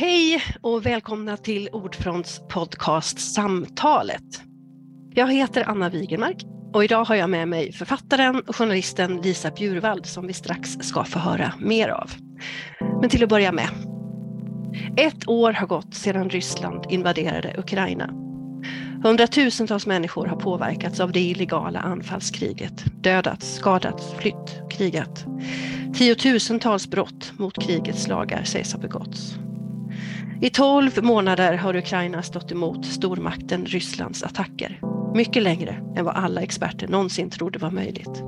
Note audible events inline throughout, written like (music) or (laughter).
Hej och välkomna till Ordfronts podcast Samtalet. Jag heter Anna Wigenmark och idag har jag med mig författaren och journalisten Lisa Bjurvald som vi strax ska få höra mer av. Men till att börja med. Ett år har gått sedan Ryssland invaderade Ukraina. Hundratusentals människor har påverkats av det illegala anfallskriget, dödats, skadats, flytt, krigat. Tiotusentals brott mot krigets lagar sägs ha begåtts. I tolv månader har Ukraina stått emot stormakten Rysslands attacker. Mycket längre än vad alla experter någonsin trodde var möjligt.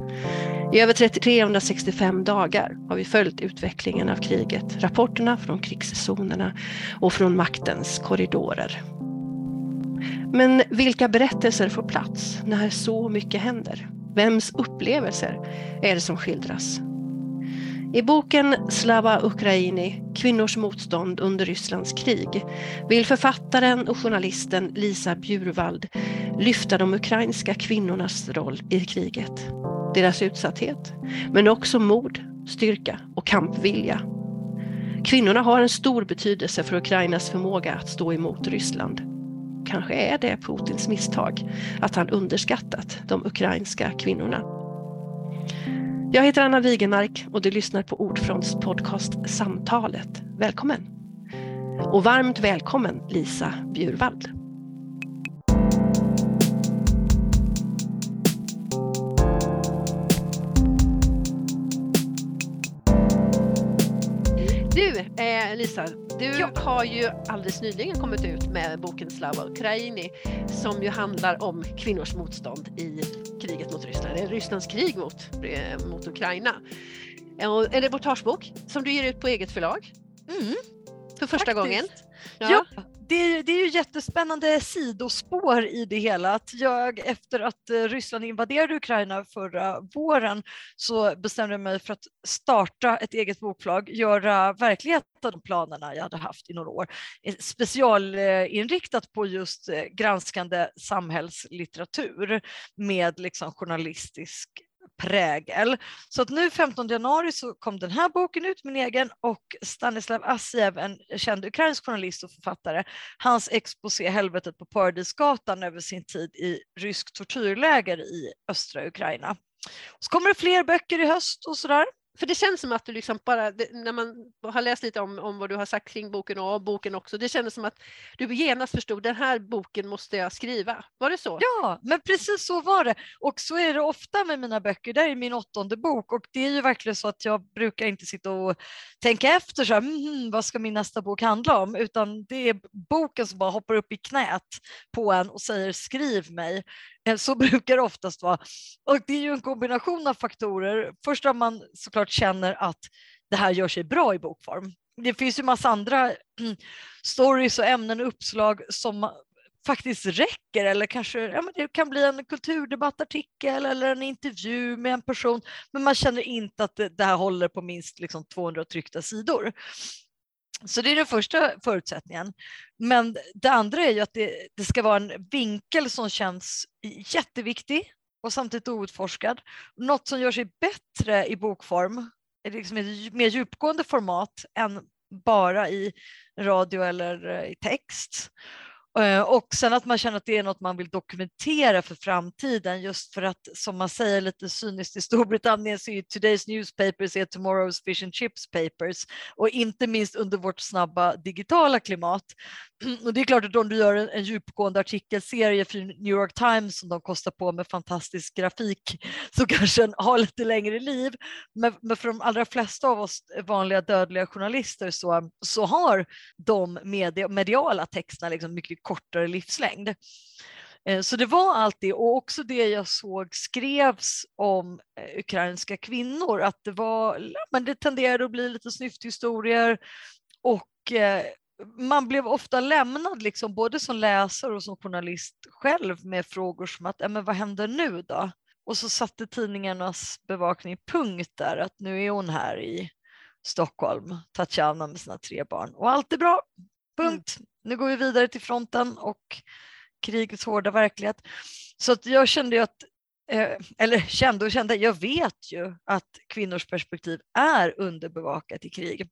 I över 365 dagar har vi följt utvecklingen av kriget, rapporterna från krigszonerna och från maktens korridorer. Men vilka berättelser får plats när så mycket händer? Vems upplevelser är det som skildras? I boken Slava Ukraini, Kvinnors motstånd under Rysslands krig, vill författaren och journalisten Lisa Bjurvald lyfta de ukrainska kvinnornas roll i kriget. Deras utsatthet, men också mod, styrka och kampvilja. Kvinnorna har en stor betydelse för Ukrainas förmåga att stå emot Ryssland. Kanske är det Putins misstag att han underskattat de ukrainska kvinnorna. Jag heter Anna Wigenmark och du lyssnar på Ordfronts podcast Samtalet. Välkommen! Och varmt välkommen Lisa Bjurvald. Du eh, Lisa, du ja. har ju alldeles nyligen kommit ut med boken Slava Ukraini som ju handlar om kvinnors motstånd i mot Ryssland, eller Rysslands krig mot, eh, mot Ukraina. En reportagebok som du ger ut på eget förlag. Mm. För första Faktiskt. gången. Ja. ja det, det, är ju jättespännande sidospår i det hela. Att jag efter att eh, Ryssland invaderade Ukraina förra våren så bestämde jag mig för att starta ett eget bokförlag, göra verklighet av de planerna jag hade haft i några år. Eh, specialinriktat på just eh, granskande samhällslitteratur med liksom journalistisk prägel. Så att nu 15 januari så kom den här boken ut, min egen, och Stanislav Assiev, en känd ukrainsk journalist och författare, hans exposé Helvetet på Paradisgatan över sin tid i rysk tortyrläger i östra Ukraina. Så kommer det fler böcker i höst och sådär. För det känns som att du liksom bara, när man har läst lite om, om vad du har sagt kring boken och av boken också, det kändes som att du genast förstod den här boken måste jag skriva. Var det så? Ja, men precis så var det. Och så är det ofta med mina böcker. Det här är min åttonde bok och det är ju verkligen så att jag brukar inte sitta och tänka efter så här, mm, vad ska min nästa bok handla om? Utan det är boken som bara hoppar upp i knät på en och säger skriv mig. Eh, så (laughs) brukar det oftast vara. Och det är ju en kombination av faktorer. Först att man såklart känner att det här gör sig bra i bokform. Det finns ju massa andra mm, stories och ämnen och uppslag som faktiskt räcker eller kanske ja, men det kan bli en kulturdebattartikel eller en intervju med en person men man känner inte att det, det här håller på minst liksom 200 tryckta sidor. Så det är den första förutsättningen. Men det andra är ju att det, det ska vara en vinkel som känns jätteviktig och samtidigt outforskad. Något som gör sig bättre i bokform, liksom ett mer djupgående format än bara i radio eller eh, i text. Eh, och sen att man känner att det är något man vill dokumentera för framtiden just för att som man säger lite cyniskt i Storbritannien så är today's newspapers är tomorrow's fish and chips papers och inte minst under vårt snabba digitala klimat. (clears throat) Och det är klart att om du gör en, en djupgående artikelserie för New York Times som de kostar på med fantastisk grafik (laughs) så kanske den har lite längre liv. Men, men för de allra flesta av oss vanliga dödliga journalister så, så har de media, mediala texterna liksom mycket kortare livslängd. Eh, så det var allt det och också det jag såg skrevs om eh, ukrainska kvinnor, att det var, men det tenderade att bli lite snyfthistorier och eh, man blev ofta lämnad, liksom, både som läsare och som journalist själv med frågor som att men vad händer nu då? Och så satte tidningarnas bevakning punkt där, att nu är hon här i Stockholm, Tatjana med sina tre barn och allt är bra. Mm. Punkt. Mm. Nu går vi vidare till fronten och krigets hårda verklighet. Så att jag kände ju att, eh, eller kände och kände, jag vet ju att kvinnors perspektiv är underbevakat i krig.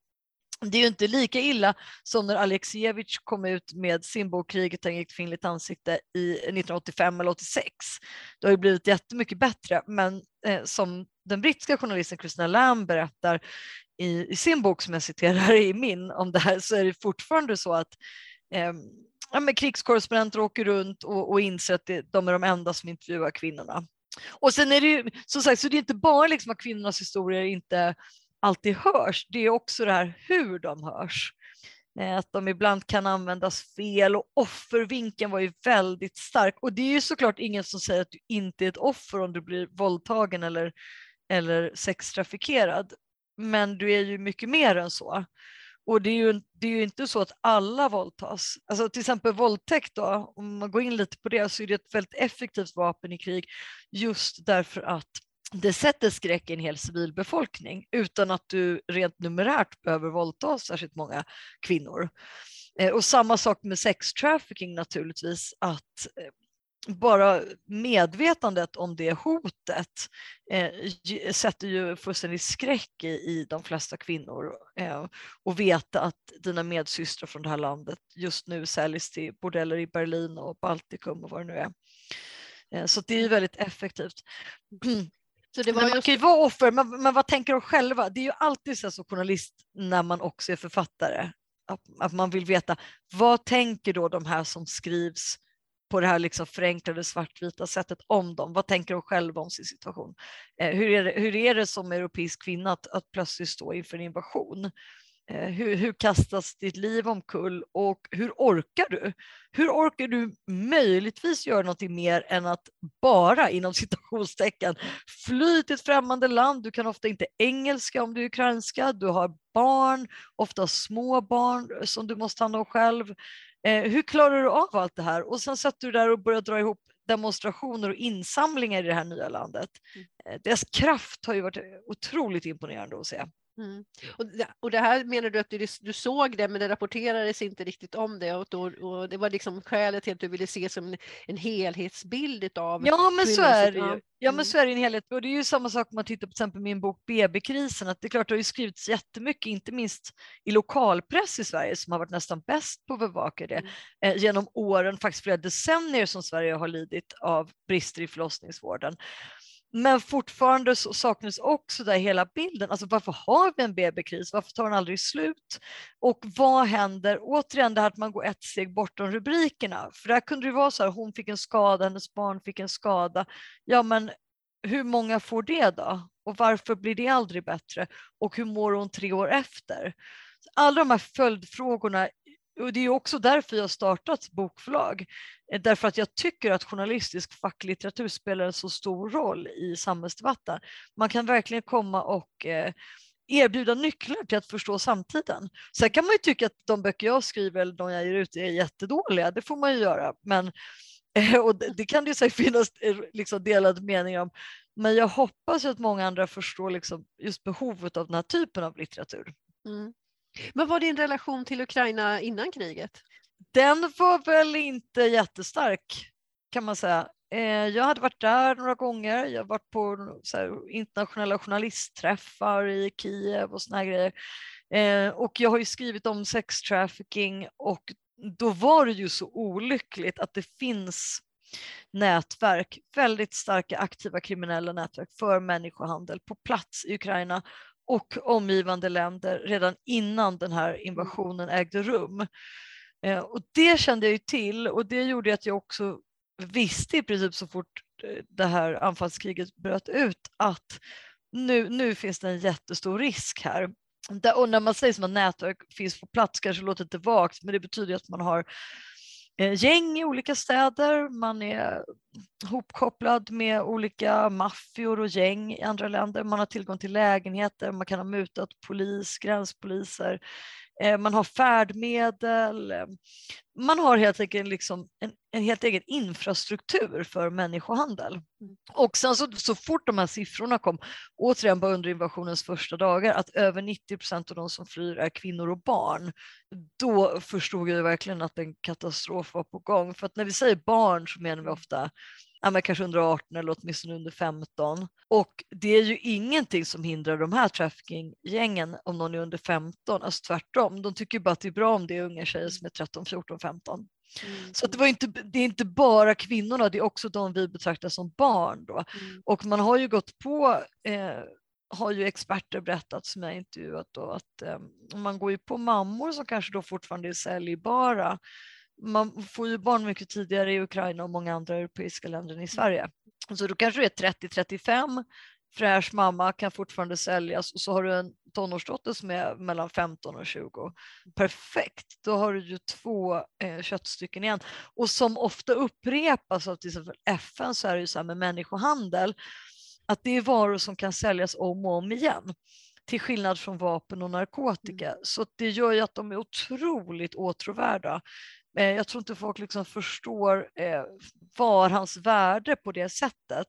det är ju inte lika illa som när Alexievich kom ut med sin bok Kriget har inget kvinnligt ansikte i 1985 eller 86. Det har ju blivit jättemycket bättre, men eh, som den brittiska journalisten Christina Lamb berättar i, i, sin bok som jag citerar i min om det här så är det fortfarande så att eh, ja, men krigskorrespondenter åker runt och, och inser att det, de är de enda som intervjuar kvinnorna. Och sen är det ju som sagt så det är inte bara liksom att kvinnornas historier inte alltid hörs, det är också det här hur de hörs. Eh, att de ibland kan användas fel och offervinkeln var ju väldigt stark. Och det är ju såklart ingen som säger att du inte är ett offer om du blir våldtagen eller, eller sextrafikerad. Men du är ju mycket mer än så. Och det är, ju, det är ju inte så att alla våldtas. Alltså till exempel våldtäkt då, om man går in lite på det så är det ett väldigt effektivt vapen i krig just därför att det sätter skräck i en hel civilbefolkning utan att du rent numerärt behöver våldta särskilt många kvinnor. Eh, och samma sak med sextrafficking naturligtvis, att eh, bara medvetandet om det hotet eh, sätter ju fullständig skräck i, i de flesta kvinnor. Eh, och veta att dina medsystrar från det här landet just nu säljs till bordeller i Berlin och Baltikum och vad det nu är. Eh, så det är ju väldigt effektivt. (clears throat) Så det var man kan ju vara offer, men, men vad tänker de själva? Det är ju alltid så som journalist när man också är författare, att, att man vill veta vad tänker då de här som skrivs på det här liksom förenklade svartvita sättet om dem? Vad tänker de själva om sin situation? Eh, hur, är det, hur är det som europeisk kvinna att, att plötsligt stå inför en invasion? Eh, hur, hur, kastas ditt liv omkull och hur orkar du? Hur orkar du möjligtvis göra någonting mer än att bara inom (laughs) citationstecken fly till ett främmande land? Du kan ofta inte engelska om du är ukrainska. Du har barn, ofta små barn eh, som du måste ta hand om själv. Eh, hur klarar du av allt det här? Och sen sätter du där och börjar dra ihop demonstrationer och insamlingar i det här nya landet. Mm. Eh, deras kraft har ju varit otroligt imponerande att se. Mm. Och, det, och det här menar du att du, du såg det men det rapporterades inte riktigt om det och, då, och det var liksom skälet till att du ville se som en, en helhetsbild av Ja men så är det ju. Ja men mm. så är det en helhet och det är ju samma sak om man tittar på till exempel min bok BB-krisen att det är klart det har ju skrivits jättemycket inte minst i lokalpress i Sverige som har varit nästan bäst på att bevaka det mm. eh, genom åren, faktiskt flera decennier som Sverige har lidit av brister i förlossningsvården. Men fortfarande så saknas också där hela bilden. Alltså varför har vi en BB-kris? Varför tar den aldrig slut? Och vad händer? Återigen det här att man går ett steg bortom rubrikerna. För där kunde det vara så här, hon fick en skada, hennes barn fick en skada. Ja men hur många får det då? Och varför blir det aldrig bättre? Och hur mår hon tre år efter? Alla de här följdfrågorna och det är också därför jag startat bokförlag. Eh, därför att jag tycker att journalistisk facklitteratur spelar en så stor roll i samhällsdebatten. Man kan verkligen komma och eh, erbjuda nycklar till att förstå samtiden. Sen kan man ju tycka att de böcker jag skriver eller de jag ger ut är jättedåliga, det får man ju göra. Men, eh, och det kan det ju säkert finnas liksom delade meningar om. Men jag hoppas att många andra förstår liksom just behovet av den här typen av litteratur. Mm. Vad var din relation till Ukraina innan kriget? Den var väl inte jättestark kan man säga. Eh, jag hade varit där några gånger. Jag har varit på här, internationella journalistträffar i Kiev och såna grejer. Eh, och jag har ju skrivit om sextrafficking och då var det ju så olyckligt att det finns nätverk, väldigt starka aktiva kriminella nätverk för människohandel på plats i Ukraina och omgivande länder redan innan den här mm. invasionen ägde rum. Eh, och det kände jag ju till och det gjorde att jag också visste i princip så fort eh, det här anfallskriget bröt ut att nu, nu finns det en jättestor risk här. Och när man säger som att nätverk finns på plats kanske låter lite vagt men det betyder att man har Eh, gäng i olika städer, man är hopkopplad med olika maffior och gäng i andra länder, man har tillgång till lägenheter, man kan ha mutat polis, gränspoliser, man har färdmedel, eh, man har helt enkelt liksom en, en helt egen infrastruktur för människohandel. Mm. Och sen så, så fort de här siffrorna kom, återigen bara under invasionens första dagar, att över 90 procent av de som flyr är kvinnor och barn, då förstod jag verkligen att en katastrof var på gång. För att när vi säger barn så menar vi ofta ja, men kanske under 18 eller åtminstone under 15. Och det är ju ingenting som hindrar de här trafficking-gängen om någon är under 15, alltså tvärtom. De tycker bara att det är bra om det är unga tjejer som är 13, 14, 15. Mm. Så det, var inte, det är inte bara kvinnorna, det är också de vi betraktar som barn. Då. Mm. Och man har ju gått på eh, har ju experter berättat som jag intervjuat då att eh, man går ju på mammor som kanske då fortfarande är säljbara. Man får ju barn mycket tidigare i Ukraina och många andra europeiska länder än i Sverige. Så då kanske du är 30-35, fräsch mamma kan fortfarande säljas och så har du en tonårsdotter som är mellan 15 och 20. Perfekt, då har du ju två eh, köttstycken igen. Och som ofta upprepas av till exempel FN så är det ju så här med människohandel att det är varor som kan säljas om och om igen till skillnad från vapen och narkotika. Mm. Så det gör ju att de är otroligt åtråvärda. Eh, jag tror inte folk liksom förstår eh, var hans värde på det sättet.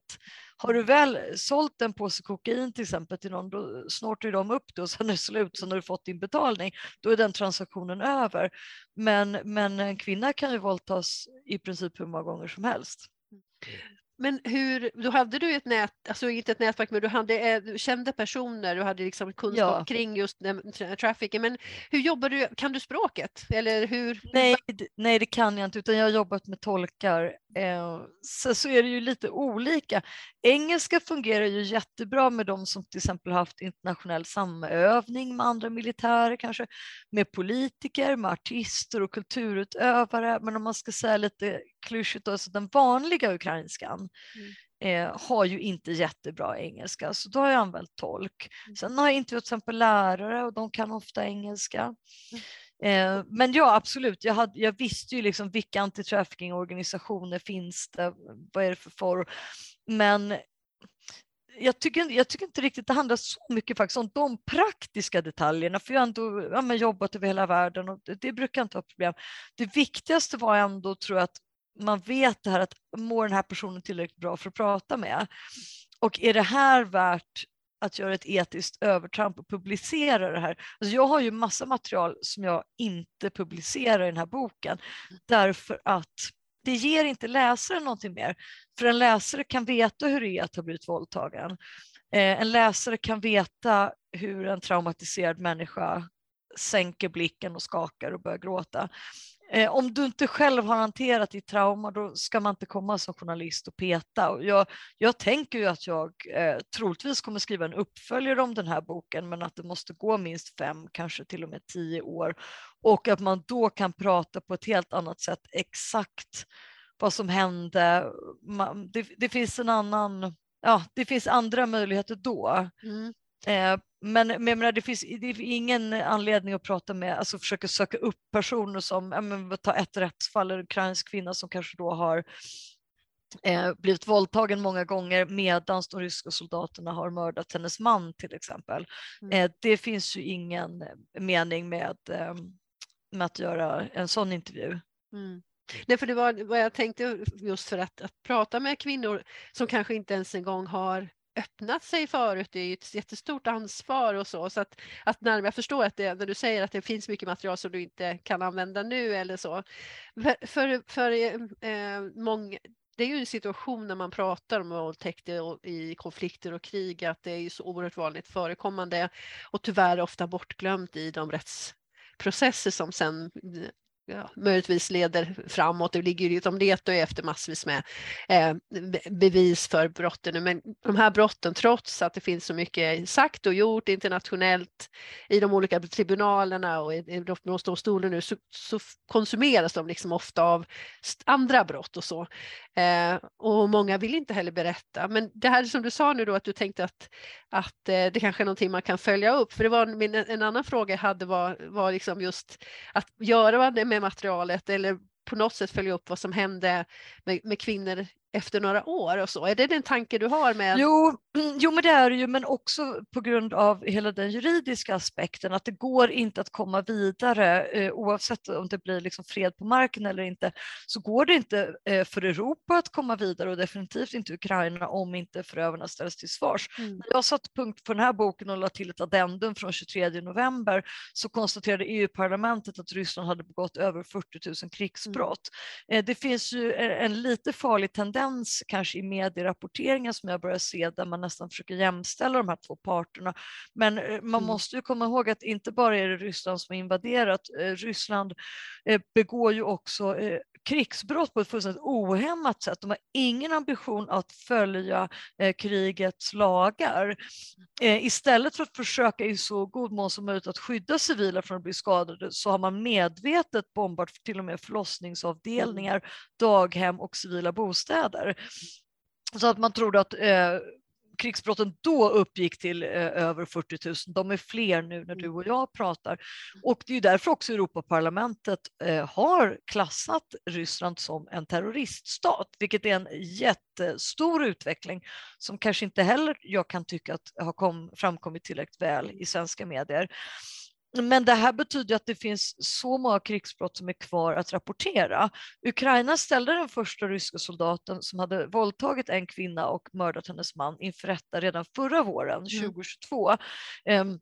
Har du väl sålt en påse kokain till exempel till någon, då snortar de upp det och sen är det slut, sen har du fått din betalning. Då är den transaktionen över. Men, men en kvinna kan ju våldtas i princip hur många gånger som helst. Mm. Men hur, då hade du ett nät, alltså inte ett nätverk, men du hade eh, du kände personer, du hade liksom kunskap ja. kring just trafficking. Men hur jobbar du, kan du språket? Eller hur? Nej, nej, det kan jag inte, utan jag har jobbat med tolkar. Eh, så, så är det ju lite olika. Engelska fungerar ju jättebra med de som till exempel haft internationell samövning med andra militärer, kanske med politiker, med artister och kulturutövare. Men om man ska säga lite klyschigt, då, så den vanliga ukrainskan mm. eh, har ju inte jättebra engelska, så då har jag använt tolk. Mm. Sen har jag intervjuat till exempel lärare och de kan ofta engelska. Mm. Eh, men ja, absolut. Jag, hade, jag visste ju liksom vilka antitrafficking-organisationer finns det, vad är det för form. Men jag tycker, jag tycker inte riktigt det handlar så mycket faktiskt om de praktiska detaljerna, för jag har ändå ja, jobbat över hela världen och det, det brukar inte vara problem. Det viktigaste var ändå, tror jag, att man vet det här att mår den här personen tillräckligt bra för att prata med? Och är det här värt att göra ett etiskt övertramp och publicera det här. Alltså jag har ju massa material som jag inte publicerar i den här boken därför att det ger inte läsaren någonting mer. För en läsare kan veta hur det är att ha blivit våldtagen. Eh, en läsare kan veta hur en traumatiserad människa sänker blicken och skakar och börjar gråta. Eh, om du inte själv har hanterat ditt trauma då ska man inte komma som journalist och peta. Och jag, jag tänker ju att jag eh, troligtvis kommer skriva en uppföljare om den här boken men att det måste gå minst fem, kanske till och med tio år och att man då kan prata på ett helt annat sätt exakt vad som hände. Man, det, det, finns en annan, ja, det finns andra möjligheter då. Mm. Eh, men, men menar, det, finns, det finns ingen anledning att prata med, alltså försöka söka upp personer som, ja, men, ta ett rättsfall, en ukrainsk kvinna som kanske då har eh, blivit våldtagen många gånger medan de ryska soldaterna har mördat hennes man till exempel. Mm. Eh, det finns ju ingen mening med, eh, med att göra en sån intervju. Mm. Nej, för det var vad jag tänkte just för att, att prata med kvinnor som kanske inte ens en gång har öppnat sig förut, det är ju ett jättestort ansvar och så. så att, att när, jag förstår att det, när du säger att det finns mycket material som du inte kan använda nu eller så. För, för, för eh, många, det är ju en situation när man pratar om våldtäkter i konflikter och krig att det är ju så oerhört vanligt förekommande och tyvärr ofta bortglömt i de rättsprocesser som sen eh, ja, möjligtvis leder framåt. Det ligger ju, de letar ju efter massvis med eh, bevis för brotten. Men de här brotten, trots att det finns så mycket sagt och gjort internationellt i de olika tribunalerna och i brottmålsdomstolen nu, så, så, konsumeras de liksom ofta av andra brott och så. Eh, och många vill inte heller berätta. Men det här som du sa nu då, att du tänkte att, att eh, det kanske är någonting man kan följa upp. För det var min, en annan fråga jag hade var, var liksom just att göra det med materialet eller på något sätt följa upp vad som hände med, med kvinnor efter några år och så. Är det den tanke du har med? Jo, (clears throat) jo men det är det ju, men också på grund av hela den juridiska aspekten att det går inte att komma vidare eh, oavsett om det blir liksom fred på marken eller inte så går det inte eh, för Europa att komma vidare och definitivt inte Ukraina om inte förövarna ställs till svars. Mm. När jag satte punkt på den här boken och lade till ett addendum från 23 november så konstaterade EU-parlamentet att Ryssland hade begått över 40 000 krigsbrott. Mm. Eh, det finns ju en lite farlig tendens tendens kanske i medierapporteringen som jag börjar se där man nästan försöker jämställa de här två parterna. Men eh, man mm. måste ju komma ihåg att inte bara är det Ryssland som har invaderat, eh, Ryssland eh, begår ju också krigsbrott på ett fullständigt ohämmat sätt. De har ingen ambition att följa eh, krigets lagar. Eh, istället för att försöka i så god mån som möjligt att skydda civila från att bli skadade så har man medvetet bombat till och med förlossningsavdelningar, daghem och civila bostäder. Så att man trodde att eh, krigsbrotten då uppgick till eh, över 40 000. De är fler nu när du och jag pratar. Och det är därför också Europaparlamentet eh, har klassat Ryssland som en terroriststat, vilket är en jättestor utveckling som kanske inte heller jag kan tycka att har kom, framkommit tillräckligt väl i svenska medier. Men det här betyder att det finns så många krigsbrott som är kvar att rapportera. Ukraina ställde den första ryska soldaten som hade våldtagit en kvinna och mördat hennes man inför rätta redan förra våren, mm. 2022. Um,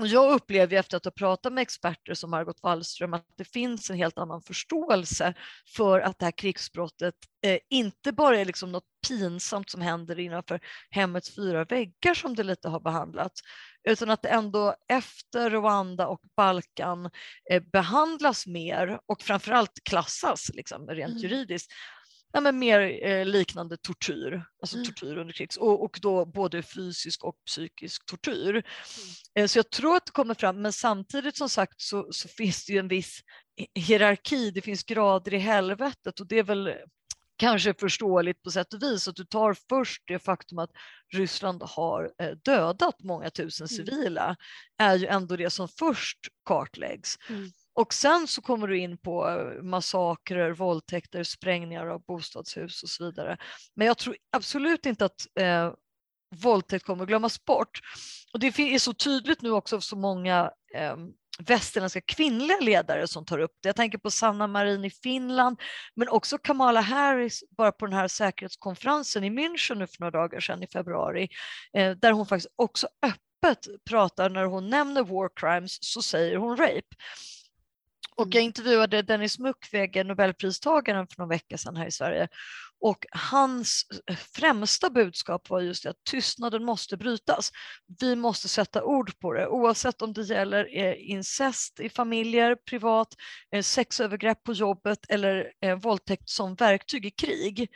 och jag upplever efter att ha pratat med experter som Margot Wallström att det finns en helt annan förståelse för att det här krigsbrottet eh, inte bara är liksom något pinsamt som händer innanför hemmets fyra väggar som det lite har behandlats, utan att det ändå efter Rwanda och Balkan eh, behandlas mer och framförallt klassas liksom, rent mm. juridiskt ja, men mer eh, liknande tortyr, alltså mm. tortyr under krigs och, och då både fysisk och psykisk tortyr. Mm. Eh, så jag tror att det kommer fram, men samtidigt som sagt så, så, finns det ju en viss hierarki, det finns grader i helvetet och det är väl kanske förståeligt på sätt och vis att du tar först det faktum att Ryssland har eh, dödat många tusen mm. civila mm. är ju ändå det som först kartläggs. Och sen så kommer du in på eh, massakrer, våldtäkter, sprängningar av bostadshus och så vidare. Men jag tror absolut inte att eh, våldtäkt kommer att glömmas bort. Och det är så tydligt nu också så många eh, västerländska kvinnliga ledare som tar upp det. Jag tänker på Sanna Marin i Finland, men också Kamala Harris bara på den här säkerhetskonferensen i München nu för några dagar sedan i februari, eh, där hon faktiskt också öppet pratar när hon nämner war crimes så säger hon rape. Och jag intervjuade Dennis Mukwege, nobelpristagaren för någon vecka sedan här i Sverige. Och hans främsta budskap var just att tystnaden måste brytas. Vi måste sätta ord på det, oavsett om det gäller eh, incest i familjer, privat, eh, sexövergrepp på jobbet eller eh, våldtäkt som verktyg i krig.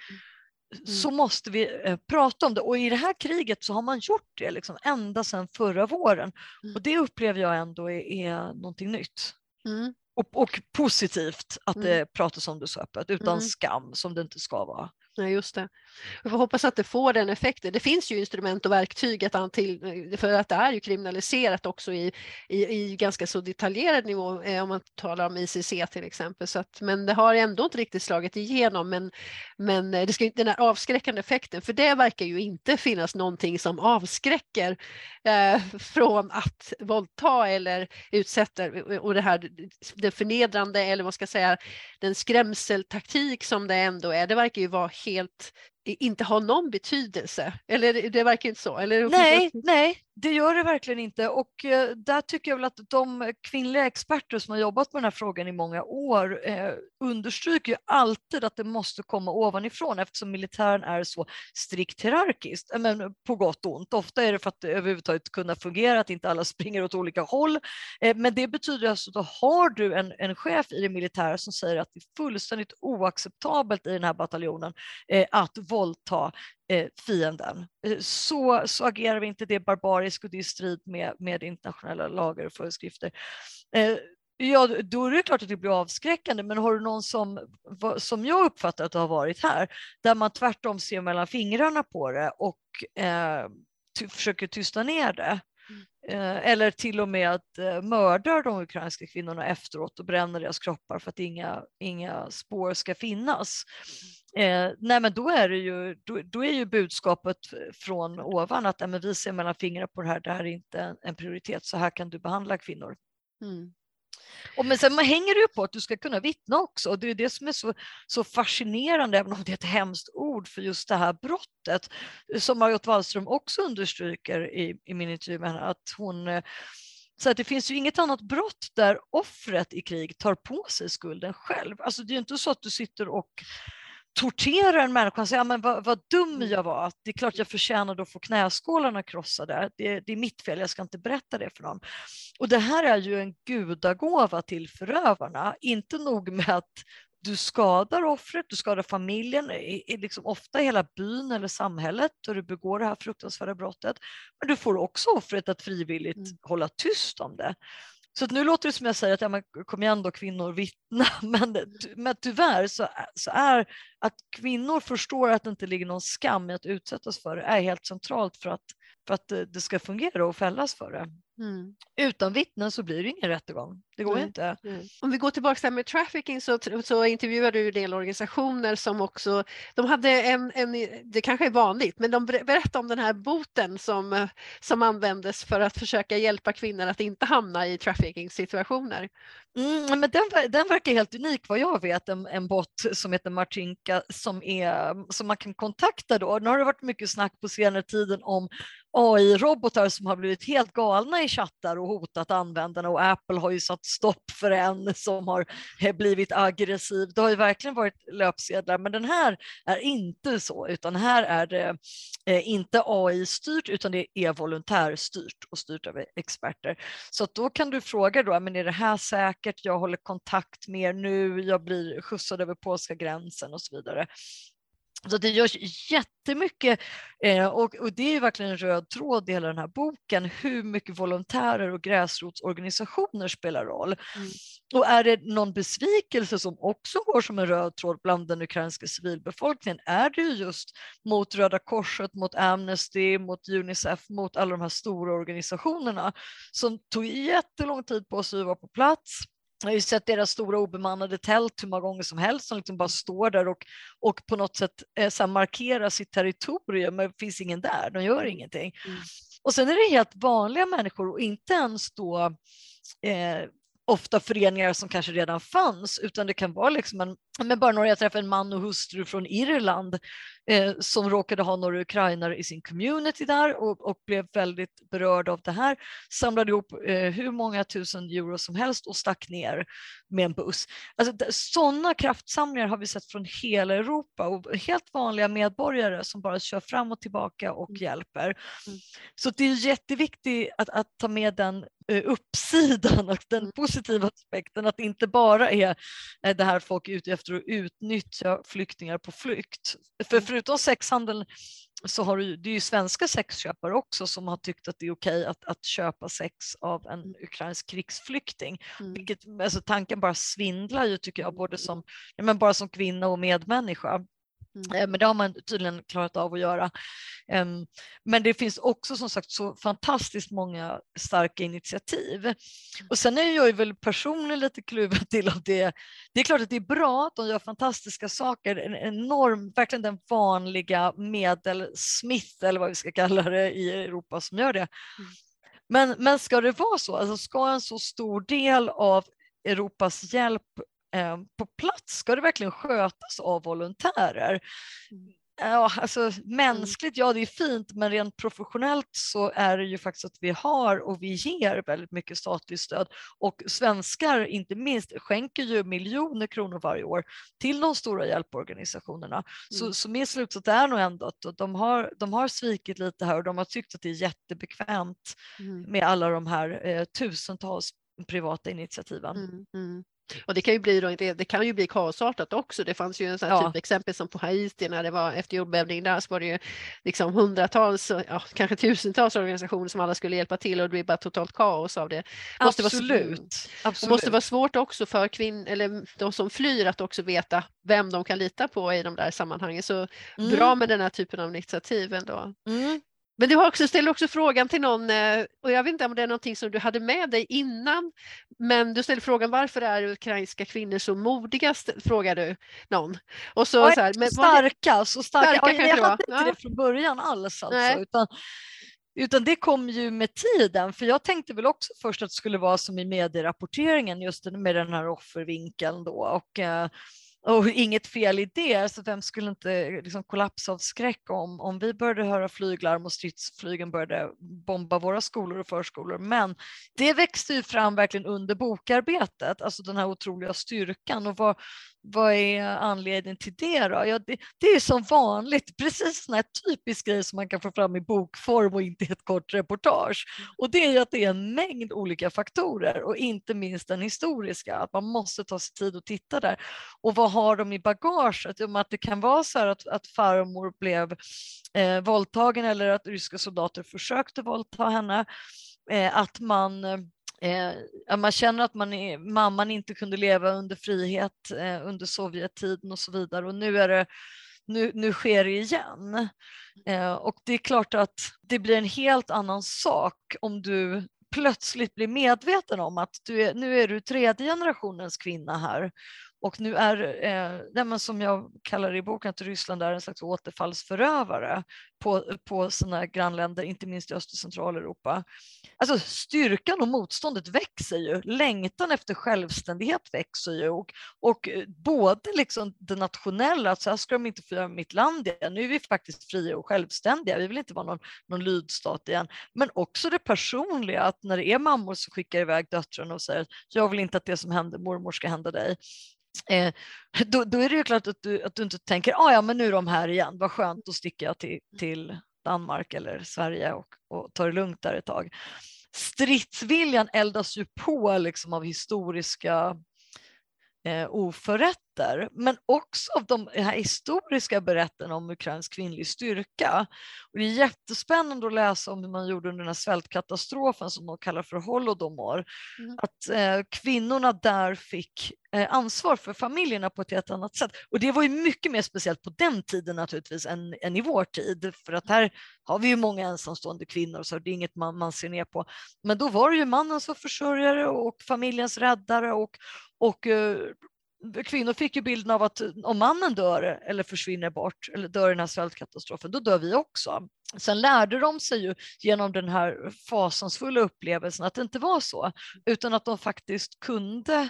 Mm. så måste vi eh, prata om det. Och i det här kriget så har man gjort det liksom, ända sedan förra våren. Mm. Och det upplever jag ändå är, är någonting nytt. Mm. Och, och, positivt att mm. det pratas om det så öppet, utan mm. skam som det inte ska vara. Nej, just det. Vi får hoppas att det får den effekten. Det finns ju instrument och verktyg att till, för att det är ju kriminaliserat också i, i, i ganska så detaljerad nivå eh, om man talar om ICC till exempel. Så att, men det har ändå inte riktigt slagit igenom. Men, men eh, det ska, den här avskräckande effekten, för det verkar ju inte finnas någonting som avskräcker eh, från att våldta eller utsätta och det här det förnedrande eller vad ska jag säga den skrämseltaktik som det ändå är. Det verkar ju vara helt inte ha någon betydelse. Eller det verkar inte så? Eller? Nej, nej, det gör det verkligen inte. Och eh, där tycker jag väl att de kvinnliga experter som har jobbat med den här frågan i många år eh, understryker ju alltid att det måste komma ovanifrån eftersom militären är så strikt hierarkiskt. Men på gott och ont. Ofta är det för att det överhuvudtaget kunna fungera, att inte alla springer åt olika håll. Eh, men det betyder alltså att då har du en, en chef i det militära som säger att det är fullständigt oacceptabelt i den här bataljonen eh, att våldta fienden. Eh, så, så agerar vi inte, det är barbariskt och det är i strid med, med internationella lagar och föreskrifter. Eh, Ja, då är det klart att det blir avskräckande, men har du någon som, som jag uppfattar att det har varit här, där man tvärtom ser mellan fingrarna på det och eh, försöker tysta ner det, Eh, eller till och med att eh, mörda de ukrainska kvinnorna efteråt och bränna deras kroppar för att inga, inga spår ska finnas. Eh, nej men då är, det ju, då, då är ju budskapet från ovan att nej, vi ser mellan fingrarna på det här, det här är inte en, prioritet, så här kan du behandla kvinnor. Mm. Och men sen hänger det ju på att du ska kunna vittna också och det är det som är så, så fascinerande, även om det är ett hemskt ord för just det här brottet, som Margot Wallström också understryker i, i min intervju med henne, att hon eh, så att det finns ju inget annat brott där offret i krig tar på sig skulden själv. Alltså det är ju inte så att du sitter och tortera en människa och säga ja, men vad, vad dum Mm. jag var, det är klart jag förtjänade att få knäskålarna krossade, det, det är mitt fel, jag ska inte berätta det för någon. Och det här är ju en gudagåva till förövarna, inte nog med att du skadar offret, du skadar familjen, liksom ofta hela byn eller samhället då du begår det här fruktansvärda brottet. Men du får också offret att frivilligt Mm. hålla tyst om det. Så att nu låter det som jag säger att ja, men kom igen då kvinnor, vittna. (laughs) Men, men tyvärr så, är- så är att kvinnor förstår att det inte ligger någon skam i att utsättas för det är helt centralt för att, för att det det ska fungera och fällas för det. Mm. Utan vittnen så blir det ingen rättegång. Det går Nej. inte. Om vi går tillbaka till med trafficking så, så intervjuade du en del organisationer som också, de hade en, en, det kanske är vanligt, men de ber- berättade om den här boten som, som användes för att försöka hjälpa kvinnor att inte hamna i trafficking situationer. Mm, men den, den verkar helt unik vad jag vet, en, en bot som heter Martinka som, är, som man kan kontakta då. Nu har det varit mycket snack på senare tiden om AI-robotar som har blivit helt galna i chattar och hotat användarna och Apple har ju satt stopp för en som har blivit aggressiv. Det har ju verkligen varit löpsedlar, men den här är inte så, utan här är det eh, inte AI-styrt utan det är volontärstyrt och styrt av experter. Så att då kan du fråga då, men är det här säkert? Jag håller kontakt med er nu, jag blir skjutsad över polska gränsen och så vidare. Så det görs jättemycket eh, och, och det är verkligen en röd tråd i hela den här boken, hur mycket volontärer och gräsrotsorganisationer spelar roll. Mm. Och är det någon besvikelse som också går som en röd tråd bland den ukrainska civilbefolkningen är det ju just mot Röda Korset, mot Amnesty, mot Unicef, mot alla de här stora organisationerna som tog jättelång tid på sig att vara på plats. Jag har ju sett deras stora obemannade tält hur många gånger som helst som liksom bara står där och, och på något sätt eh, så markerar sitt territorium, men det finns ingen där, de gör ingenting. Mm. Och sen är det helt vanliga människor och inte ens då eh, ofta föreningar som kanske redan fanns, utan det kan vara liksom en, men bara några, jag träffade en man och hustru från Irland eh, som råkade ha några ukrainare i sin community där och, och blev väldigt berörd av det här, samlade ihop eh, hur många tusen euro som helst och stack ner med en buss. Alltså, sådana kraftsamlingar har vi sett från hela Europa och helt vanliga medborgare som bara kör fram och tillbaka och Mm. hjälper. Mm. Så det är jätteviktigt att, att ta med den uppsidan och den Mm. positiva aspekten, att det inte bara är eh, det här folk är ute efter att utnyttja flyktingar på flykt. För Mm. förutom sexhandeln så har du, det är ju svenska sexköpare också som har tyckt att det är okej att, att köpa sex av en Mm. ukrainsk krigsflykting. Mm. Vilket, alltså tanken bara svindlar ju tycker jag, både som, ja, men bara som kvinna och medmänniska. Mm. Eh, Men det har man tydligen klarat av att göra. Em, Men det finns också som sagt så fantastiskt många starka initiativ. Och sen är jag ju väl personligen lite kluven (laughs) till att det, det är klart att det är bra att de gör fantastiska saker, en enorm, verkligen den vanliga medelsmith eller vad vi ska kalla det i Europa som gör det. Men, men ska det vara så, alltså ska en så stor del av Europas hjälp eh, på plats, ska det verkligen skötas av volontärer? Mm. Ja, alltså mänskligt, ja det är fint, men rent professionellt så är det ju faktiskt att vi har och vi ger väldigt mycket statligt stöd och svenskar inte minst skänker ju miljoner kronor varje år till de stora hjälporganisationerna. Så, Mm. så min slutsats är nog ändå att de har, de har svikit lite här och de har tyckt att det är jättebekvämt Mm. med alla de här eh, tusentals privata initiativen. Mm, mm. Och det kan ju bli, då, det, kan ju bli kaosartat också. Det fanns ju en sån här Ja. typ exempel som på Haiti när det var efter jordbävningen där så var det ju liksom hundratals, ja, kanske tusentals organisationer som alla skulle hjälpa till och det blev bara totalt kaos av det. Måste vara- Absolut. Det Absolut. måste vara svårt också för kvinn, eller de som flyr att också veta vem de kan lita på i de där sammanhangen. Så Mm, bra med den här typen av initiativ ändå. mm. Men du har också, ställer också frågan till någon, eh, och jag vet inte om det är någonting som du hade med dig innan, men du ställer frågan varför är ukrainska kvinnor så modiga, frågar du någon. Och så, Ja, så här, men det, starka, så starka. Starka Ja, jag hade inte det från början alls Nej. alltså, utan, utan det kom ju med tiden. För jag tänkte väl också först att det skulle vara som i medierapporteringen, just med den här offervinkeln då. Och, eh, och inget fel i det, alltså vem skulle inte liksom kollapsa av skräck om, om vi började höra flyglarm och stridsflygen började bomba våra skolor och förskolor. Men det växte ju fram verkligen under bokarbetet, alltså den här otroliga styrkan. Och vad, vad är anledningen till det då? Ja, det, det är som vanligt precis sån här typisk grej som man kan få fram i bokform och inte i ett kort reportage. Och det är ju att det är en mängd olika faktorer och inte minst den historiska, att man måste ta sig tid att titta där. Och vad har de i bagaget? Om att det kan vara så att, att farmor blev eh, våldtagen eller att ryska soldater försökte våldta henne. Eh, att man Eh, man känner att man är, mamman inte kunde leva under frihet eh, under Sovjettiden och så vidare och nu, är det, nu, nu sker det igen. Eh, och det är klart att det blir en helt annan sak om du plötsligt blir medveten om att du är, nu är du tredje generationens kvinna här och nu är, eh, som jag kallar det i boken, att Ryssland är en slags återfallsförövare på, på sina grannländer, inte minst i Öst och Centraleuropa. Alltså styrkan och motståndet växer ju, längtan efter självständighet växer ju. Och, och eh, både liksom det nationella, att så här ska de inte få göra mitt land igen, nu är vi faktiskt fria och självständiga, vi vill inte vara någon, någon lydstat igen, men också det personliga, att när det är mammor som skickar iväg döttrarna och säger jag vill inte att det som händer mormor ska hända dig, Eh, då, då, är det ju klart att du, att du inte tänker, ah, ja men nu är de här igen, vad skönt, då sticker jag till, till Danmark eller Sverige och, och tar det lugnt där ett tag. Stridsviljan eldas ju på liksom av historiska eh, oförrätter, men också av de här historiska berättelserna om ukrainsk kvinnlig styrka. Och det är jättespännande att läsa om hur man gjorde under den här svältkatastrofen som de kallar för Holodomor. Mm. Att eh, kvinnorna där fick eh, ansvar för familjerna på ett helt annat sätt. Och det var ju mycket mer speciellt på den tiden naturligtvis än, än i vår tid, för att här har vi ju många ensamstående kvinnor så det är inget man, man ser ner på. Men då var det ju mannen som försörjare och familjens räddare och, och eh, kvinnor fick ju bilden av att eh, om mannen dör eller försvinner bort eller dör i den här svältkatastrofen, då dör vi också. Sen lärde de sig ju genom den här fasansfulla upplevelsen att det inte var så, utan att de faktiskt kunde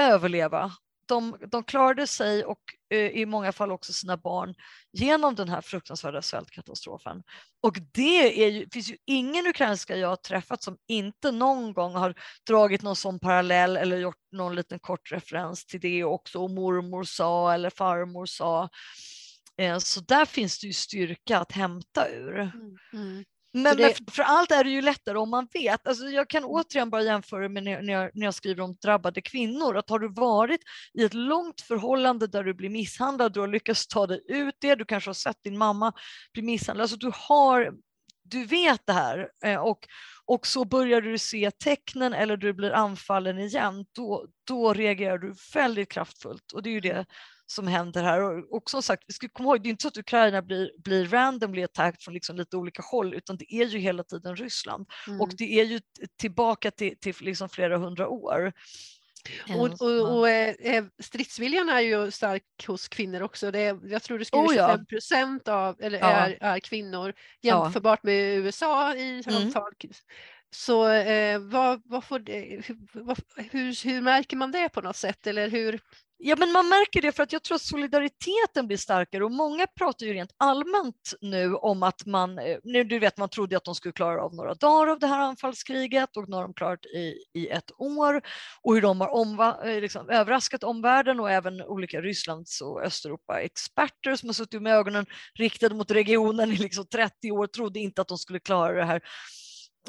överleva de, de klarade sig och eh, i många fall också sina barn genom den här fruktansvärda svältkatastrofen. Och det är ju, finns ju ingen ukrainska jag har träffat som inte någon gång har dragit någon sån parallell eller gjort någon liten kort referens till det också och mormor sa eller farmor sa. Eh, så där finns det ju styrka att hämta ur. Mm, mm. Men, det... för allt är det ju lättare om man vet. Alltså jag kan återigen bara jämföra med när jag, när jag skriver om drabbade kvinnor. Att har du varit i ett långt förhållande där du blir misshandlad, du har lyckats ta dig ut det, du kanske har sett din mamma bli misshandlad. Alltså du, har, du vet det här eh, och, och så börjar du se tecknen eller du blir anfallen igen, då, då reagerar du väldigt kraftfullt. Och det är ju det som händer här. Och, och som sagt, vi ska komma ihåg, det är inte så att Ukraina blir, blir randomly attacked från liksom lite olika håll, utan det är ju hela tiden Ryssland. Mm. Och det är ju tillbaka till, till liksom flera hundra år. Och, och, och eh, stridsviljan är ju stark hos kvinnor också. Det är, jag tror det skulle oh, 25 procent av, eller ja. är, är kvinnor jämförbart ja. med USA i mm. Så eh, vad, vad får vad, hur, hur, märker man det på något sätt? Eller hur, Ja, men man märker det för att jag tror att solidariteten blir starkare och många pratar ju rent allmänt nu om att man, eh, nu du vet man trodde att de skulle klara av några dagar av det här anfallskriget och nu har de klarat i, i ett år och hur de har omva, eh, liksom, överraskat omvärlden och även olika Rysslands och Östeuropa-experter som har suttit med ögonen riktade mot regionen i liksom 30 år trodde inte att de skulle klara det här.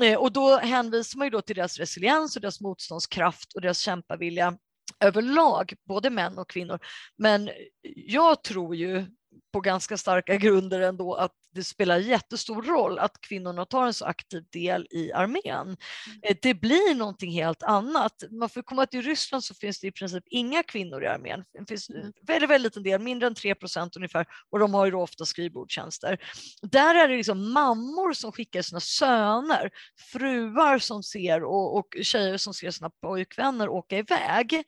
Eh, och då hänvisar man ju då till deras resiliens och deras motståndskraft och deras kämpavilja överlag, både män och kvinnor. Men jag tror ju på ganska starka grunder ändå att det spelar jättestor roll att kvinnorna tar en så aktiv del i armén. Mm. Eh, det blir någonting helt annat. Man får komma till Ryssland så finns det i princip inga kvinnor i armén. Det finns mm. väldigt, väldigt liten del, mindre än 3 procent ungefär och de har ju då ofta skrivbordstjänster. Där är det liksom mammor som skickar sina söner, fruar som ser och, och tjejer som ser sina pojkvänner åka iväg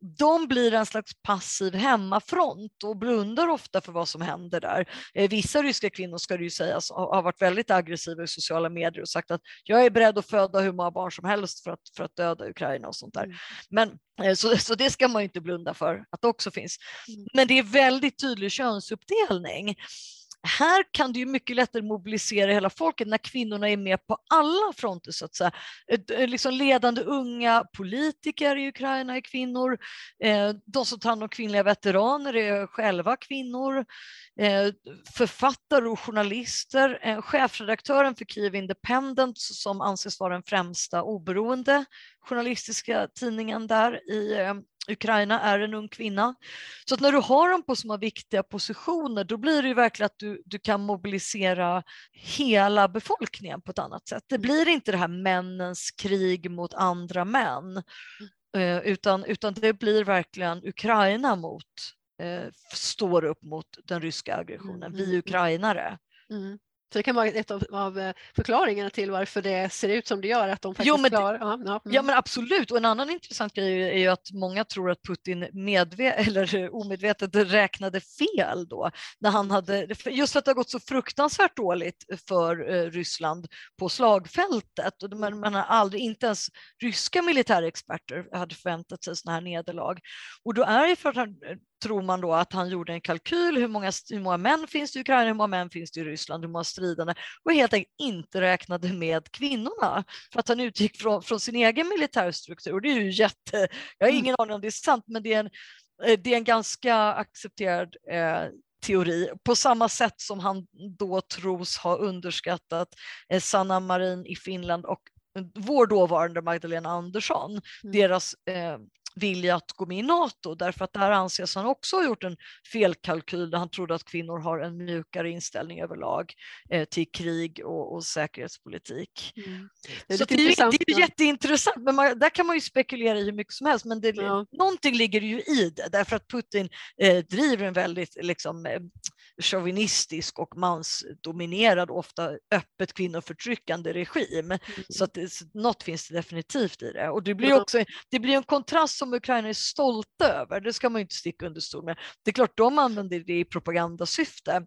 de blir en slags passiv hemmafront och blundar ofta för vad som händer där. Eh, vissa ryska kvinnor ska det ju sägas, har varit väldigt aggressiva i sociala medier och sagt att jag är beredd att föda hur många barn som helst för att, för att döda Ukraina och sånt där. Mm. Men, eh, så, så det ska man ju inte blunda för att det också finns. Mm. Men det är väldigt tydlig könsuppdelning här kan du ju mycket lättare mobilisera hela folket när kvinnorna är med på alla fronter så att säga. Eh, liksom ledande unga politiker i Ukraina är kvinnor, eh, de som tar hand om kvinnliga veteraner är själva kvinnor, eh, författare och journalister, chefredaktören för Kiev Independent som anses vara den främsta oberoende journalistiska tidningen där i Ukraina är en ung kvinna. Så att när du har dem på sådana viktiga positioner då blir det ju verkligen att du, du kan mobilisera hela befolkningen på ett annat sätt. Det blir inte det här männens krig mot andra män eh, utan, utan det blir verkligen Ukraina mot, eh, står upp mot den ryska aggressionen, mm. vi mm, mm. ukrainare. Mm. Så det kan vara ett av, av, eh, förklaringarna till varför det ser ut som det gör, att de faktiskt jo, men, klarar... Ja, ja, ja, men absolut, och en annan intressant grej är ju att många tror att Putin medve (laughs) eller omedvetet räknade fel då, när han hade, just för att det har gått så fruktansvärt dåligt för eh, Ryssland på slagfältet. Och man, man har aldrig, inte ens ryska militärexperter hade förväntat sig sådana här nederlag. Och då är det för att han tror man då att han gjorde en kalkyl, hur många, hur många män finns det i Ukraina, hur många män finns det i Ryssland, hur många stridande och helt enkelt inte räknade med kvinnorna för att han utgick från, från sin egen militärstruktur. Och det är ju jätte, jag har mm. ingen aning om det är sant, men det är en, eh, det är en ganska accepterad eh, teori på samma sätt som han då tros ha underskattat eh, Sanna Marin i Finland och vår dåvarande Magdalena Andersson, mm. deras eh, vilja att gå med i Nato därför att där anses han också ha gjort en felkalkyl där han trodde att kvinnor har en mjukare inställning överlag eh, till krig och, och säkerhetspolitik. Mm. Det är, Så det, är, det är jätteintressant, men man, där kan man ju spekulera i hur mycket som helst, men det, ja. någonting ligger ju i det därför att Putin eh, driver en väldigt liksom, eh, chauvinistisk och mansdominerad, ofta öppet kvinnoförtryckande regim. Mm. Så att det, något finns det definitivt i det. Och det blir också det blir en kontrast som Ukraina är stolta över, det ska man inte sticka under stol med. Det är klart de använder det i propagandasyfte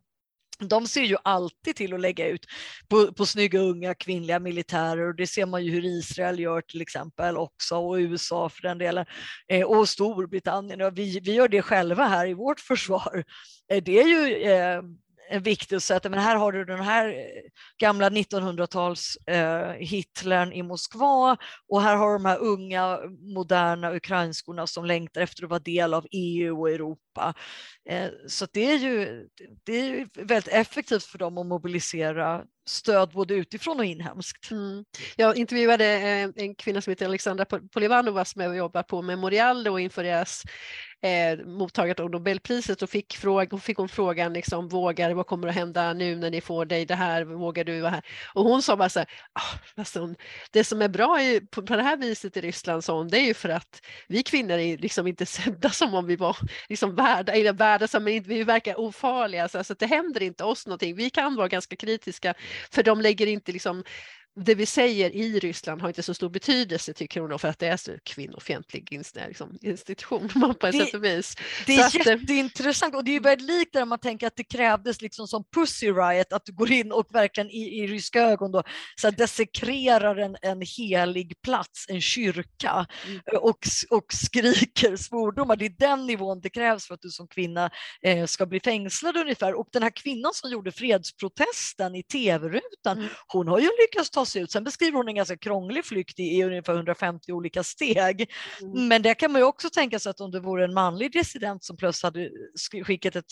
de ser ju alltid till att lägga ut på, på snygga unga kvinnliga militärer och det ser man ju hur Israel gör till exempel också och USA för den delen eh, och Storbritannien och vi, vi gör det själva här i vårt försvar. Eh, det är ju eh, viktigt att säga att men här har du den här eh, gamla 1900-tals eh, Hitlern i Moskva och här har du de här unga moderna ukrainskorna som längtar efter att vara del av EU och Europa. Eh, så det är, ju, det är ju väldigt effektivt för dem att mobilisera stöd både utifrån och inhemskt. Mm. Jag intervjuade eh, en kvinna som heter Alexandra Polivanova som jobbar på Memorial och inför deras eh, mottagandet av Nobelpriset och fick, fråga, fick hon frågan liksom, vågar, vad kommer att hända nu när ni får dig det här, vågar du? här? Och hon sa bara så här, ah, alltså, det som är bra är på, på, det här viset i Ryssland, så det är ju för att vi kvinnor är liksom inte (laughs) sedda som om vi var liksom värda, eller värda som vi verkar ofarliga, så alltså, det händer inte oss någonting. Vi kan vara ganska kritiska för de lägger inte liksom det vi säger i Ryssland har inte så stor betydelse tycker hon för att det är så kvinnofientlig liksom, institution på ett sätt och vis. Det är så eh, jätteintressant och det är väldigt likt där man tänker att det krävdes liksom som Pussy Riot att du går in och verkligen i, i ryska ögon då så desekrerar en, en helig plats, en kyrka mm. och, och skriker svordomar. Det är den nivån det krävs för att du som kvinna eh, ska bli fängslad ungefär och den här kvinnan som gjorde fredsprotesten i tv-rutan mm. hon har ju lyckats ta sig ut. Sen beskriver hon en ganska krånglig flykt i, i ungefär 150 olika steg. Mm. Men det kan man ju också tänka sig att om det vore en manlig dissident som plötsligt hade skickat ett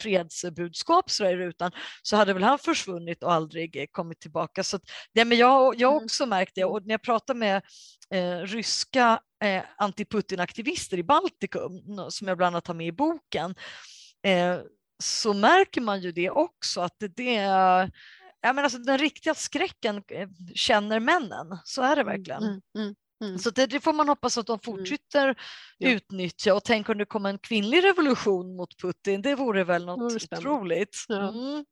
fredsbudskap så i rutan så hade väl han försvunnit och aldrig kommit tillbaka. Så att, det, men jag, jag har mm. också märkt det och när jag pratar med eh, ryska eh, anti-Putin-aktivister i Baltikum som jag bland annat har med i boken eh, så märker man ju det också att det, det är ja, men alltså, den riktiga skräcken eh, känner männen, så är det mm, verkligen. Mm, mm, mm. Så det, det, får man hoppas att de mm. fortsätter ja. utnyttja och tänk om det kommer en kvinnlig revolution mot Putin, det vore väl något otroligt. Ja. Mm.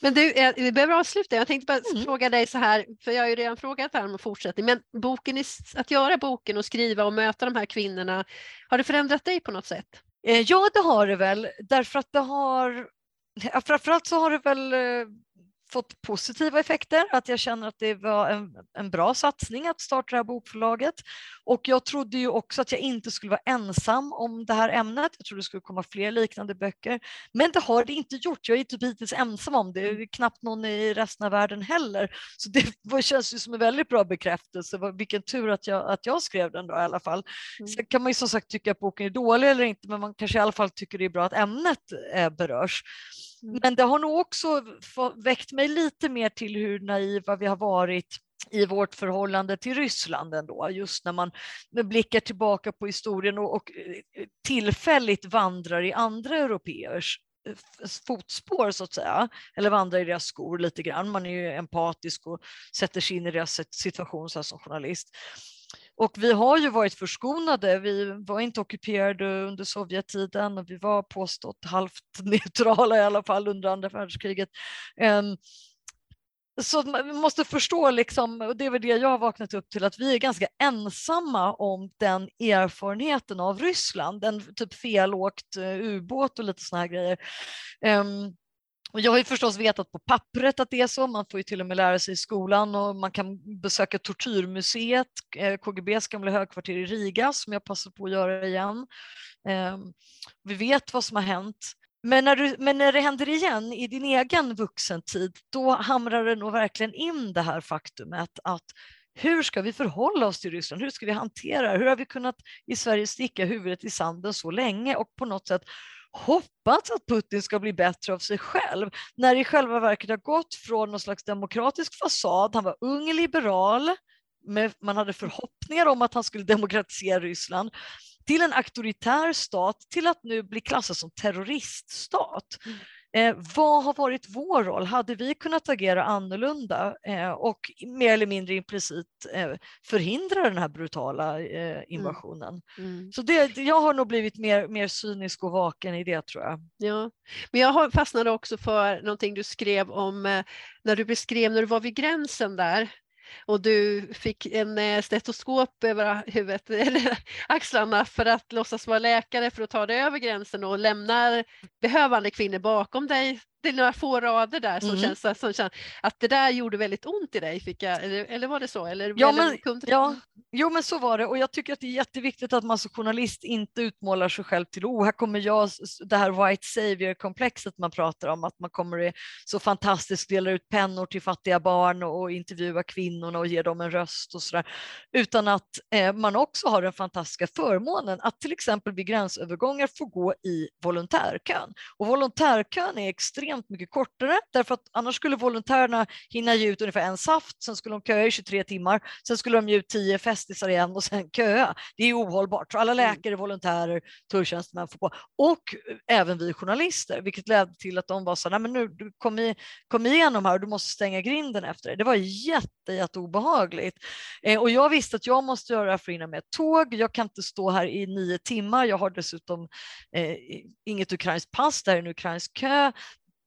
Men du, vi behöver avsluta. Jag tänkte bara fråga dig så här, för jag har ju redan frågat här om fortsättning, men boken, att göra boken och skriva och möta de här kvinnorna, har det förändrat dig på något sätt? Eh, ja, det har det väl, därför att det har framförallt så har det väl eh, fått positiva effekter, att jag känner att det var en, en bra satsning att starta det här bokförlaget. Och jag trodde ju också att jag inte skulle vara ensam om det här ämnet. Jag trodde det skulle komma fler liknande böcker, men det har det inte gjort. Jag är typ hittills ensam om det, det är knappt någon i resten av världen heller. Så det (laughs) känns ju som en väldigt bra bekräftelse. Vilken tur att jag, att jag skrev den då i alla fall. Mm. Sen kan man ju som sagt tycka att boken är dålig eller inte, men man kanske i alla fall tycker det är bra att ämnet eh, berörs. Mm. Men det har nog också väckt mig lite mer till hur naiva vi har varit i vårt förhållande till Ryssland ändå, just när man blickar tillbaka på historien och, och eh, tillfälligt vandrar i andra europeers eh, fotspår så att säga, eller vandrar i deras skor lite grann. Man är ju empatisk och sätter sig in i deras situation så som journalist. Och vi har ju varit förskonade. Vi var inte ockuperade under Sovjettiden och vi var påstått halvt (laughs) neutrala i alla fall under andra världskriget. Ehm, så man måste förstå, liksom, och det är väl det jag har vaknat upp till, att vi är ganska ensamma om den erfarenheten av Ryssland, en typ felåkt eh, ubåt och lite sådana här grejer. Um, och jag har ju förstås vetat på pappret att det är så, man får ju till och med lära sig i skolan och man kan besöka Tortyrmuseet, eh, KGBs gamla högkvarter i Riga som jag passar på att göra igen. Ehm, vi vet vad som har hänt. Men när, du, men när det händer igen i din egen vuxentid, då hamrar det nog verkligen in det här faktumet att hur ska vi förhålla oss till Ryssland? Hur ska vi hantera det? Hur har vi kunnat i Sverige sticka huvudet i sanden så länge och på något sätt hoppats att Putin ska bli bättre av sig själv, när det i själva verket har gått från någon slags demokratisk fasad, han var ung liberal, med, man hade förhoppningar om att han skulle demokratisera Ryssland, till en auktoritär stat, till att nu bli klassad som terroriststat. Mm. Eh, vad har varit vår roll? Hade vi kunnat agera annorlunda eh, och mer eller mindre implicit eh, förhindra den här brutala eh, mm. invasionen? Mm. Mm. Så det, jag har nog blivit mer, mer cynisk och vaken i det tror jag. Ja, men jag fastnade också för någonting du skrev om eh, när du beskrev när du var vid gränsen där och du fick en eh, stetoskop över huvudet, (laughs) eller axlarna för att låtsas vara läkare för att ta dig över gränsen och lämna behövande kvinnor bakom dig det är några få rader där som, mm. känns, som känns att det där gjorde väldigt ont i dig, fick jag, eller, eller var det så? Eller, ja, men, ja, jo men så var det och jag tycker att det är jätteviktigt att man som journalist inte utmålar sig själv till oh, här kommer jag, det här white savior-komplexet man pratar om, att man kommer så fantastiskt dela ut pennor till fattiga barn och, och intervjua kvinnorna och ge dem en röst och sådär, utan att eh, man också har den fantastiska förmånen att till exempel vid gränsövergångar få gå i volontärkön. Och volontärkön är extremt extremt mycket kortare därför att annars skulle volontärerna hinna ge ut ungefär en saft, sen skulle de köa i 23 timmar, sen skulle de ge ut 10 festisar igen och sen köa. Det är ohållbart. Så alla mm. läkare, volontärer, tulltjänstemän får på och även vi journalister, vilket ledde till att de var så nej men nu kom, i, kom igenom här och du måste stänga grinden efter dig. Det var jätte, jätte obehagligt. Eh, och jag visste att jag måste göra det här för hinna med ett tåg. Jag kan inte stå här i nio timmar. Jag har dessutom eh, inget ukrainskt pass, det här är en ukrainsk kö.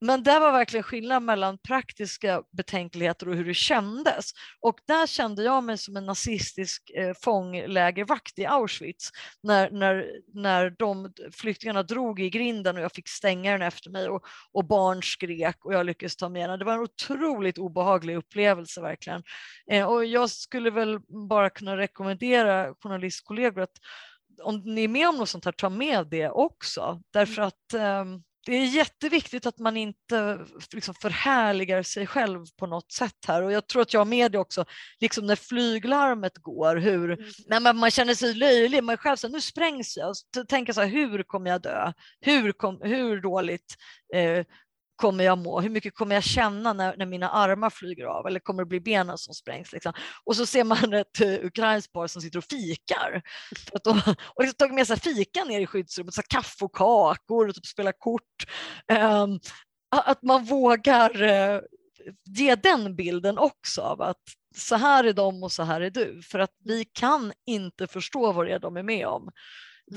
Men det var verkligen skillnad mellan praktiska betänkligheter och hur det kändes. Och där kände jag mig som en nazistisk eh, fånglägervakt i Auschwitz när, när, när de flyktingarna drog i grinden och jag fick stänga den efter mig och, och barn skrek och jag lyckades ta med den. Det var en otroligt obehaglig upplevelse verkligen. Eh, och jag skulle väl bara kunna rekommendera journalistkollegor att om ni är med om något sånt här, ta med det också. Därför mm. att um, det är jätteviktigt att man inte liksom förhärligar sig själv på något sätt här och jag tror att jag har med det också, liksom när flyglarmet går, hur mm. när man, känner sig löjlig, man själv säger nu sprängs jag, och tänker så här, hur kommer jag dö? Hur, kom, hur dåligt eh, kommer jag må? Hur mycket kommer jag känna när, när mina armar flyger av eller kommer det bli benen som sprängs? Liksom? Och så ser man (laughs) ett uh, ukrainskt par som sitter och fikar att de, har liksom tagit med sig fika ner i skyddsrummet, så kaffe och kakor och typ spela kort. Um, att man vågar uh, ge den bilden också av att så här är de och så här är du, för att vi kan inte förstå vad det är de är med om.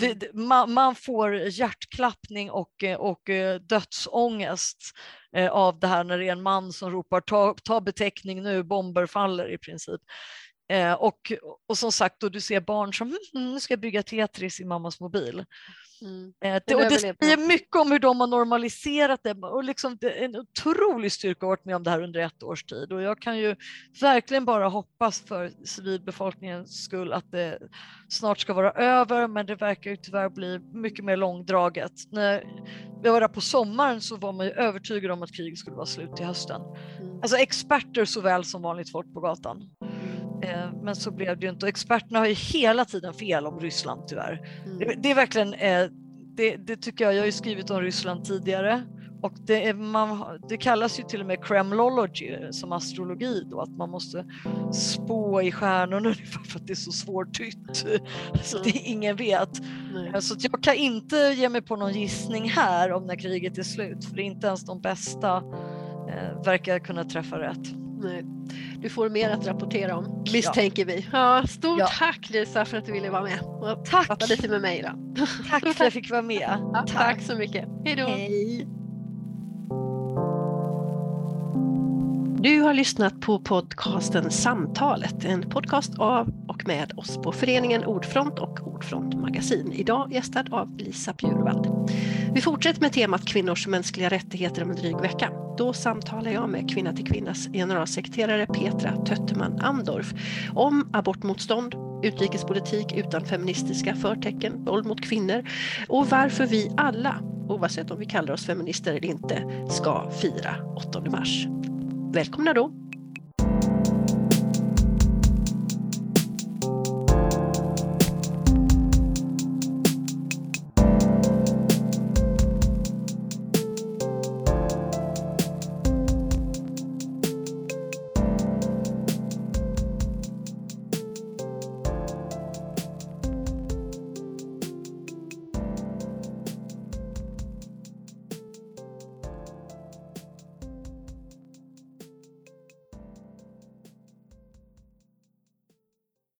Mm. man, man, får hjärtklappning och, och eh, dödsångest eh, av det här när det är en man som ropar ta, ta beteckning nu, bomber faller i princip. Eh, och, och som sagt, då du ser barn som mm, nu ska jag bygga Tetris i mammas mobil. Mm. Eh, det, och det säger mycket om hur de har normaliserat det och liksom det är en otrolig styrka att varit med om det här under ett års tid och jag kan ju verkligen bara hoppas för civilbefolkningens skull att det snart ska vara över men det verkar ju tyvärr bli mycket mer långdraget. När jag var där på sommaren så var man ju övertygad om att kriget skulle vara slut till hösten. Mm. Alltså experter såväl som vanligt folk på gatan. Eh, men så blev det ju inte experterna har ju hela tiden fel om Ryssland tyvärr. Mm. Det, är verkligen, eh, det, det, tycker jag, jag har ju skrivit om Ryssland tidigare och det, är, man, det kallas ju till och med kremlology som astrologi då, att man måste spå i stjärnorna (laughs) ungefär för att det är så svårtytt. (laughs) Så det ingen vet. Nej. Så jag kan inte ge mig på någon gissning här om när kriget är slut, för det är inte ens de bästa eh, verkar kunna träffa rätt. Nej. Du får mer att rapportera om, misstänker ja. vi. Ja, stort ja. tack Lisa för att du ville vara med och tack. prata lite med mig. Då. Tack för att jag fick vara med. (laughs) Ja, tack. tack så mycket. Hej då. Hej. Du har lyssnat på podcasten Samtalet, en podcast av och med oss på föreningen Ordfront och Ordfront Magasin. Idag gästad av Lisa Bjurvald. Vi fortsätter med temat kvinnors mänskliga rättigheter om en dryg vecka. Då samtalar jag med Kvinna till Kvinnas generalsekreterare Petra Tötterman Andorf om abortmotstånd, utrikespolitik utan feministiska förtecken, våld mot kvinnor och varför vi alla, oavsett om vi kallar oss feminister eller inte, ska fira 8 mars. Välkomna då!